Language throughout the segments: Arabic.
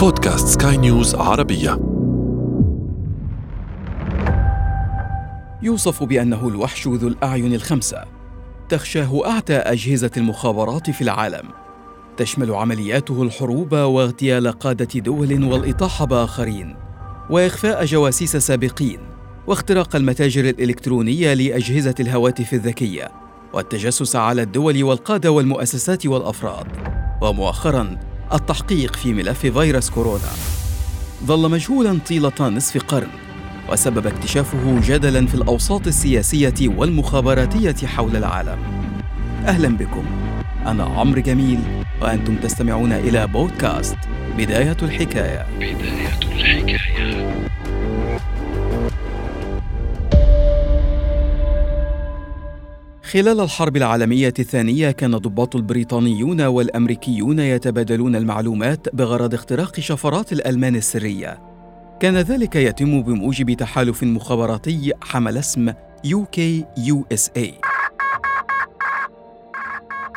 بودكاست سكاي نيوز عربية. يوصف بأنه الوحش ذو الأعين الخمسة. تخشاه أعتى أجهزة المخابرات في العالم. تشمل عملياته الحروب واغتيال قادة دول والإطاحة بآخرين. وإخفاء جواسيس سابقين. واختراق المتاجر الإلكترونية لأجهزة الهواتف الذكية. والتجسس على الدول والقادة والمؤسسات والأفراد. ومؤخرا التحقيق في ملف فيروس كورونا. ظل مجهولا طيلة نصف قرن وسبب اكتشافه جدلا في الأوساط السياسية والمخابراتية حول العالم. أهلا بكم. أنا عمرو جميل وأنتم تستمعون إلى بودكاست بداية الحكاية. بداية الحكاية. خلال الحرب العالمية الثانية كان الضباط البريطانيون والأمريكيون يتبادلون المعلومات بغرض اختراق شفرات الألمان السرية. كان ذلك يتم بموجب تحالف مخابراتي حمل اسم UKUSA.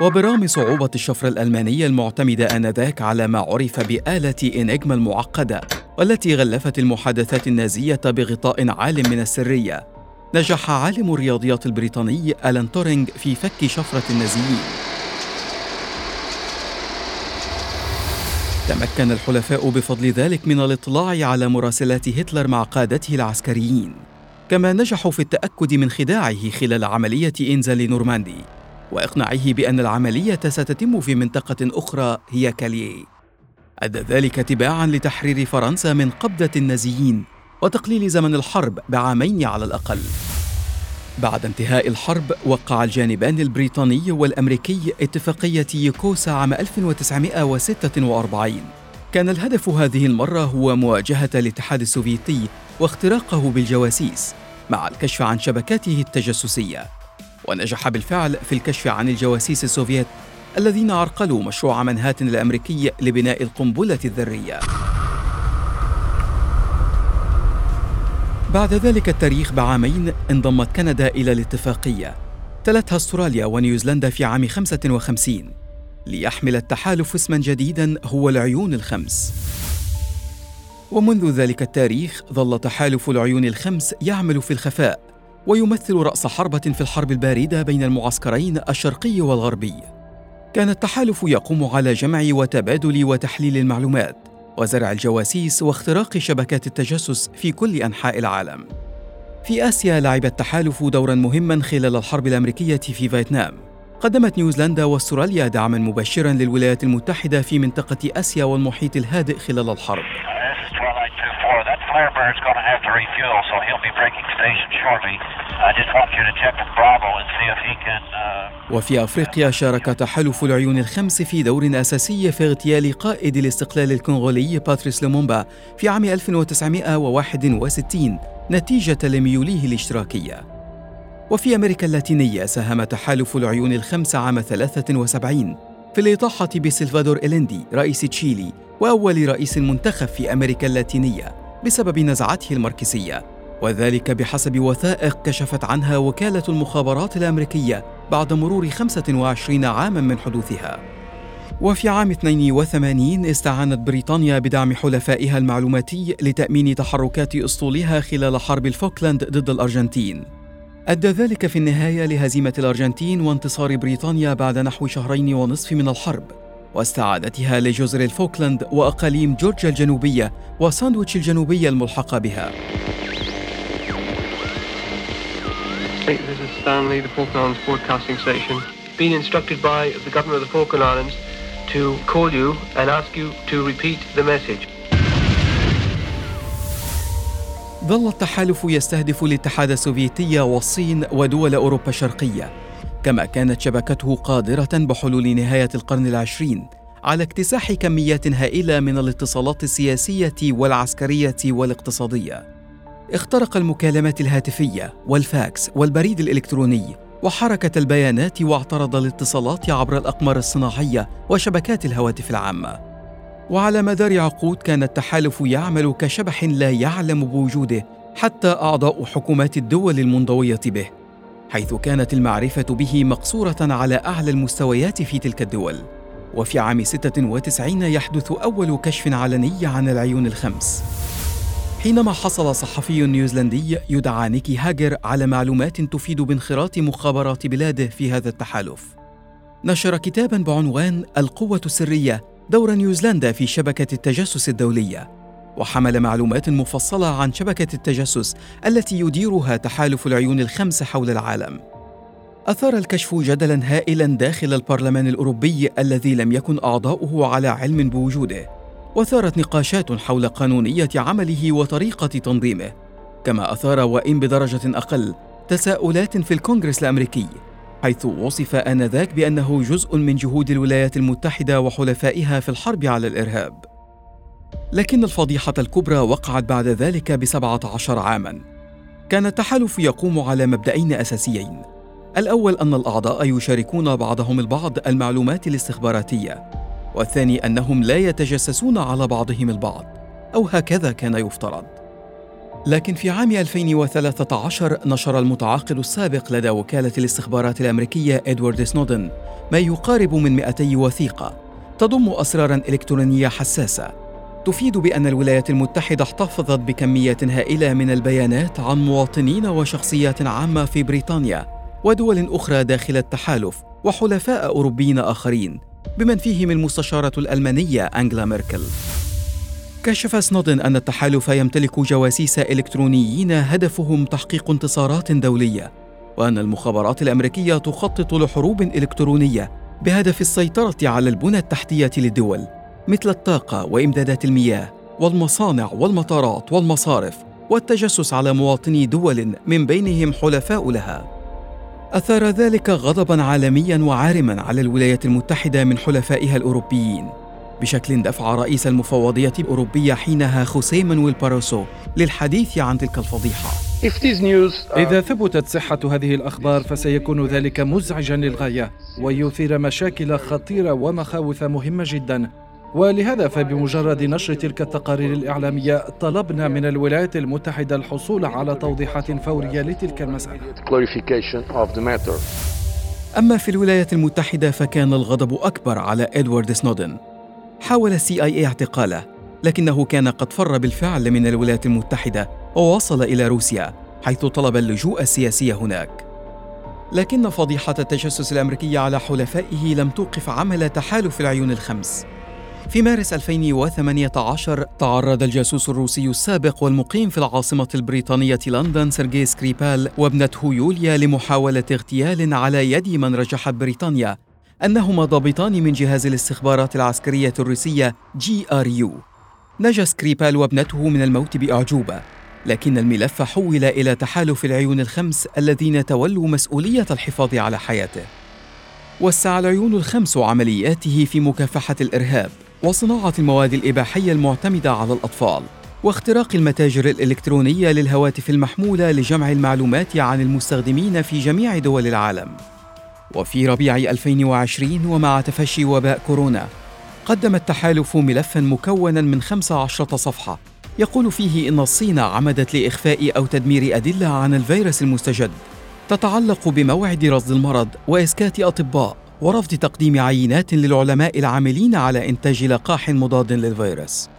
وبرغم صعوبة الشفرة الألمانية المعتمدة آنذاك على ما عرف بآلة إنجما المعقدة والتي غلفت المحادثات النازية بغطاء عال من السرية نجح عالم الرياضيات البريطاني ألان تورينغ في فك شفرة النازيين. تمكن الحلفاء بفضل ذلك من الاطلاع على مراسلات هتلر مع قادته العسكريين. كما نجحوا في التأكد من خداعه خلال عملية إنزال نورماندي وإقناعه بأن العملية ستتم في منطقة أخرى هي كاليه أدى ذلك تباعا لتحرير فرنسا من قبضة النازيين. وتقليل زمن الحرب بعامين على الأقل. بعد انتهاء الحرب وقع الجانبان البريطاني والأمريكي اتفاقية يوكوسا عام 1946 كان الهدف هذه المرة هو مواجهة الاتحاد السوفيتي واختراقه بالجواسيس مع الكشف عن شبكاته التجسسية. ونجح بالفعل في الكشف عن الجواسيس السوفيت الذين عرقلوا مشروع منهاتن الأمريكي لبناء القنبلة الذرية. بعد ذلك التاريخ بعامين انضمت كندا إلى الاتفاقية. تلتها أستراليا ونيوزيلندا في عام 55 ليحمل التحالف اسما جديدا هو العيون الخمس. ومنذ ذلك التاريخ ظل تحالف العيون الخمس يعمل في الخفاء ويمثل رأس حربة في الحرب الباردة بين المعسكرين الشرقي والغربي. كان التحالف يقوم على جمع وتبادل وتحليل المعلومات وزرع الجواسيس واختراق شبكات التجسس في كل أنحاء العالم. في آسيا لعب التحالف دورا مهما خلال الحرب الأمريكية في فيتنام. قدمت نيوزيلندا واستراليا دعما مبشرا للولايات المتحدة في منطقة آسيا والمحيط الهادئ خلال الحرب. وفي أفريقيا شارك تحالف العيون الخمس في دور أساسي في اغتيال قائد الاستقلال الكونغولي باتريس لومومبا في عام 1961 نتيجة لميوليه الاشتراكية. وفي أمريكا اللاتينية ساهم تحالف العيون الخمس عام 73 في الإطاحة بسلفادور إليندي رئيس تشيلي وأول رئيس منتخب في أمريكا اللاتينية بسبب نزعته الماركسية وذلك بحسب وثائق كشفت عنها وكالة المخابرات الأمريكية بعد مرور 25 عاما من حدوثها. وفي عام 82 استعانت بريطانيا بدعم حلفائها المعلوماتي لتأمين تحركات أسطولها خلال حرب الفوكلاند ضد الأرجنتين. أدى ذلك في النهاية لهزيمة الأرجنتين وانتصار بريطانيا بعد نحو شهرين ونصف من الحرب واستعادتها لجزر الفوكلاند وأقاليم جورجيا الجنوبية وساندويتش الجنوبية الملحقة بها. This is Stanley, the Falklands Broadcasting Station. Been instructed by the governor of the Falkland Islands to call you and ask you to repeat the message. ظل التحالف يستهدف الاتحاد السوفيتي والصين ودول أوروبا الشرقية كما كانت شبكته قادرة بحلول نهاية القرن العشرين على اكتساح كميات هائلة من الاتصالات السياسية والعسكرية والاقتصادية. اخترق المكالمات الهاتفية والفاكس والبريد الإلكتروني وحركة البيانات واعترض الاتصالات عبر الأقمار الصناعية وشبكات الهواتف العامة. وعلى مدار عقود كان التحالف يعمل كشبح لا يعلم بوجوده حتى أعضاء حكومات الدول المنضوية به. حيث كانت المعرفة به مقصورة على أعلى المستويات في تلك الدول وفي عام 96 يحدث أول كشف علني عن العيون الخمس حينما حصل صحفي نيوزيلندي يدعى نيكي هاجر على معلومات تفيد بانخراط مخابرات بلاده في هذا التحالف. نشر كتابا بعنوان القوة السرية دور نيوزيلندا في شبكة التجسس الدولية وحمل معلومات مفصلة عن شبكة التجسس التي يديرها تحالف العيون الخمس حول العالم. أثار الكشف جدلا هائلا داخل البرلمان الأوروبي الذي لم يكن أعضاؤه على علم بوجوده. وثارت نقاشات حول قانونية عمله وطريقة تنظيمه كما أثار وإن بدرجة أقل تساؤلات في الكونغرس الأمريكي حيث وصف آنذاك بأنه جزء من جهود الولايات المتحدة وحلفائها في الحرب على الإرهاب. لكن الفضيحة الكبرى وقعت بعد ذلك بسبعة عشر عاماً. كان التحالف يقوم على مبدأين أساسيين. الأول أن الأعضاء يشاركون بعضهم البعض المعلومات الاستخباراتية والثاني أنهم لا يتجسسون على بعضهم البعض أو هكذا كان يفترض. لكن في عام 2013 نشر المتعاقد السابق لدى وكالة الاستخبارات الأمريكية إدوارد سنودن ما يقارب من 200 وثيقة تضم أسرارا إلكترونية حساسة. تفيد بأن الولايات المتحدة احتفظت بكمية هائلة من البيانات عن مواطنين وشخصيات عامة في بريطانيا ودول أخرى داخل التحالف وحلفاء أوروبيين آخرين. بمن فيهم المستشارة الألمانية أنجلا ميركل. كشف سنودن أن التحالف يمتلك جواسيس إلكترونيين هدفهم تحقيق انتصارات دولية وأن المخابرات الأمريكية تخطط لحروب إلكترونية بهدف السيطرة على البنى التحتية للدول مثل الطاقة وإمدادات المياه والمصانع والمطارات والمصارف والتجسس على مواطني دول من بينهم حلفاء لها. أثار ذلك غضبا عالميا وعارما على الولايات المتحدة من حلفائها الأوروبيين. بشكل دفع رئيس المفوضية الأوروبية حينها خوسيه مانويل باروسو للحديث عن تلك الفضيحة. إذا ثبتت صحة هذه الأخبار فسيكون ذلك مزعجا للغاية ويثير مشاكل خطيرة ومخاوف مهمة جدا. ولهذا فبمجرد نشر تلك التقارير الإعلامية طلبنا من الولايات المتحدة الحصول على توضيحات فورية لتلك المسألة. أما في الولايات المتحدة فكان الغضب أكبر على إدوارد سنودن. حاول ال CIA اعتقاله لكنه كان قد فر بالفعل من الولايات المتحدة ووصل إلى روسيا حيث طلب اللجوء السياسي هناك. لكن فضيحة التجسس الأمريكي على حلفائه لم توقف عمل تحالف العيون الخمس. في مارس 2018 تعرض الجاسوس الروسي السابق والمقيم في العاصمة البريطانية لندن سيرجي سكريبال وابنته يوليا لمحاولة اغتيال على يد من رجحت بريطانيا. أنهما ضابطان من جهاز الاستخبارات العسكرية الروسية GRU. نجا سكريبال وابنته من الموت بأعجوبة لكن الملف حول إلى تحالف العيون الخمس الذين تولوا مسؤولية الحفاظ على حياته. وسع العيون الخمس عملياته في مكافحة الإرهاب. وصناعة المواد الإباحية المعتمدة على الأطفال واختراق المتاجر الإلكترونية للهواتف المحمولة لجمع المعلومات عن المستخدمين في جميع دول العالم. وفي ربيع 2020 ومع تفشي وباء كورونا، قدم التحالف ملفا مكونا من 15 صفحة يقول فيه إن الصين عمدت لإخفاء أو تدمير أدلة عن الفيروس المستجد تتعلق بموعد رصد المرض وإسكات أطباء ورفض تقديم عينات للعلماء العاملين على إنتاج لقاح مضاد للفيروس.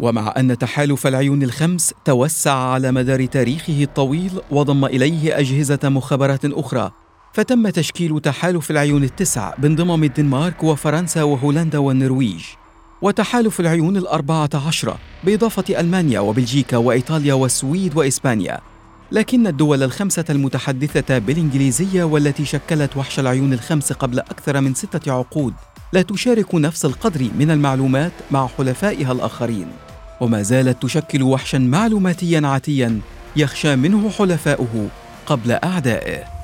ومع أن تحالف العيون الخمس توسع على مدار تاريخه الطويل وضم إليه أجهزة مخابرات أخرى، فتم تشكيل تحالف العيون التسع بانضمام الدنمارك وفرنسا وهولندا والنرويج، وتحالف العيون الأربعة عشرة بإضافة ألمانيا وبلجيكا وإيطاليا والسويد وإسبانيا، لكن الدول الخمسة المتحدثة بالإنجليزية والتي شكلت وحش العيون الخمس قبل أكثر من ستة عقود لا تشارك نفس القدر من المعلومات مع حلفائها الآخرين. وما زالت تشكل وحشا معلوماتيا عاتيا يخشى منه حلفاؤه قبل أعدائه.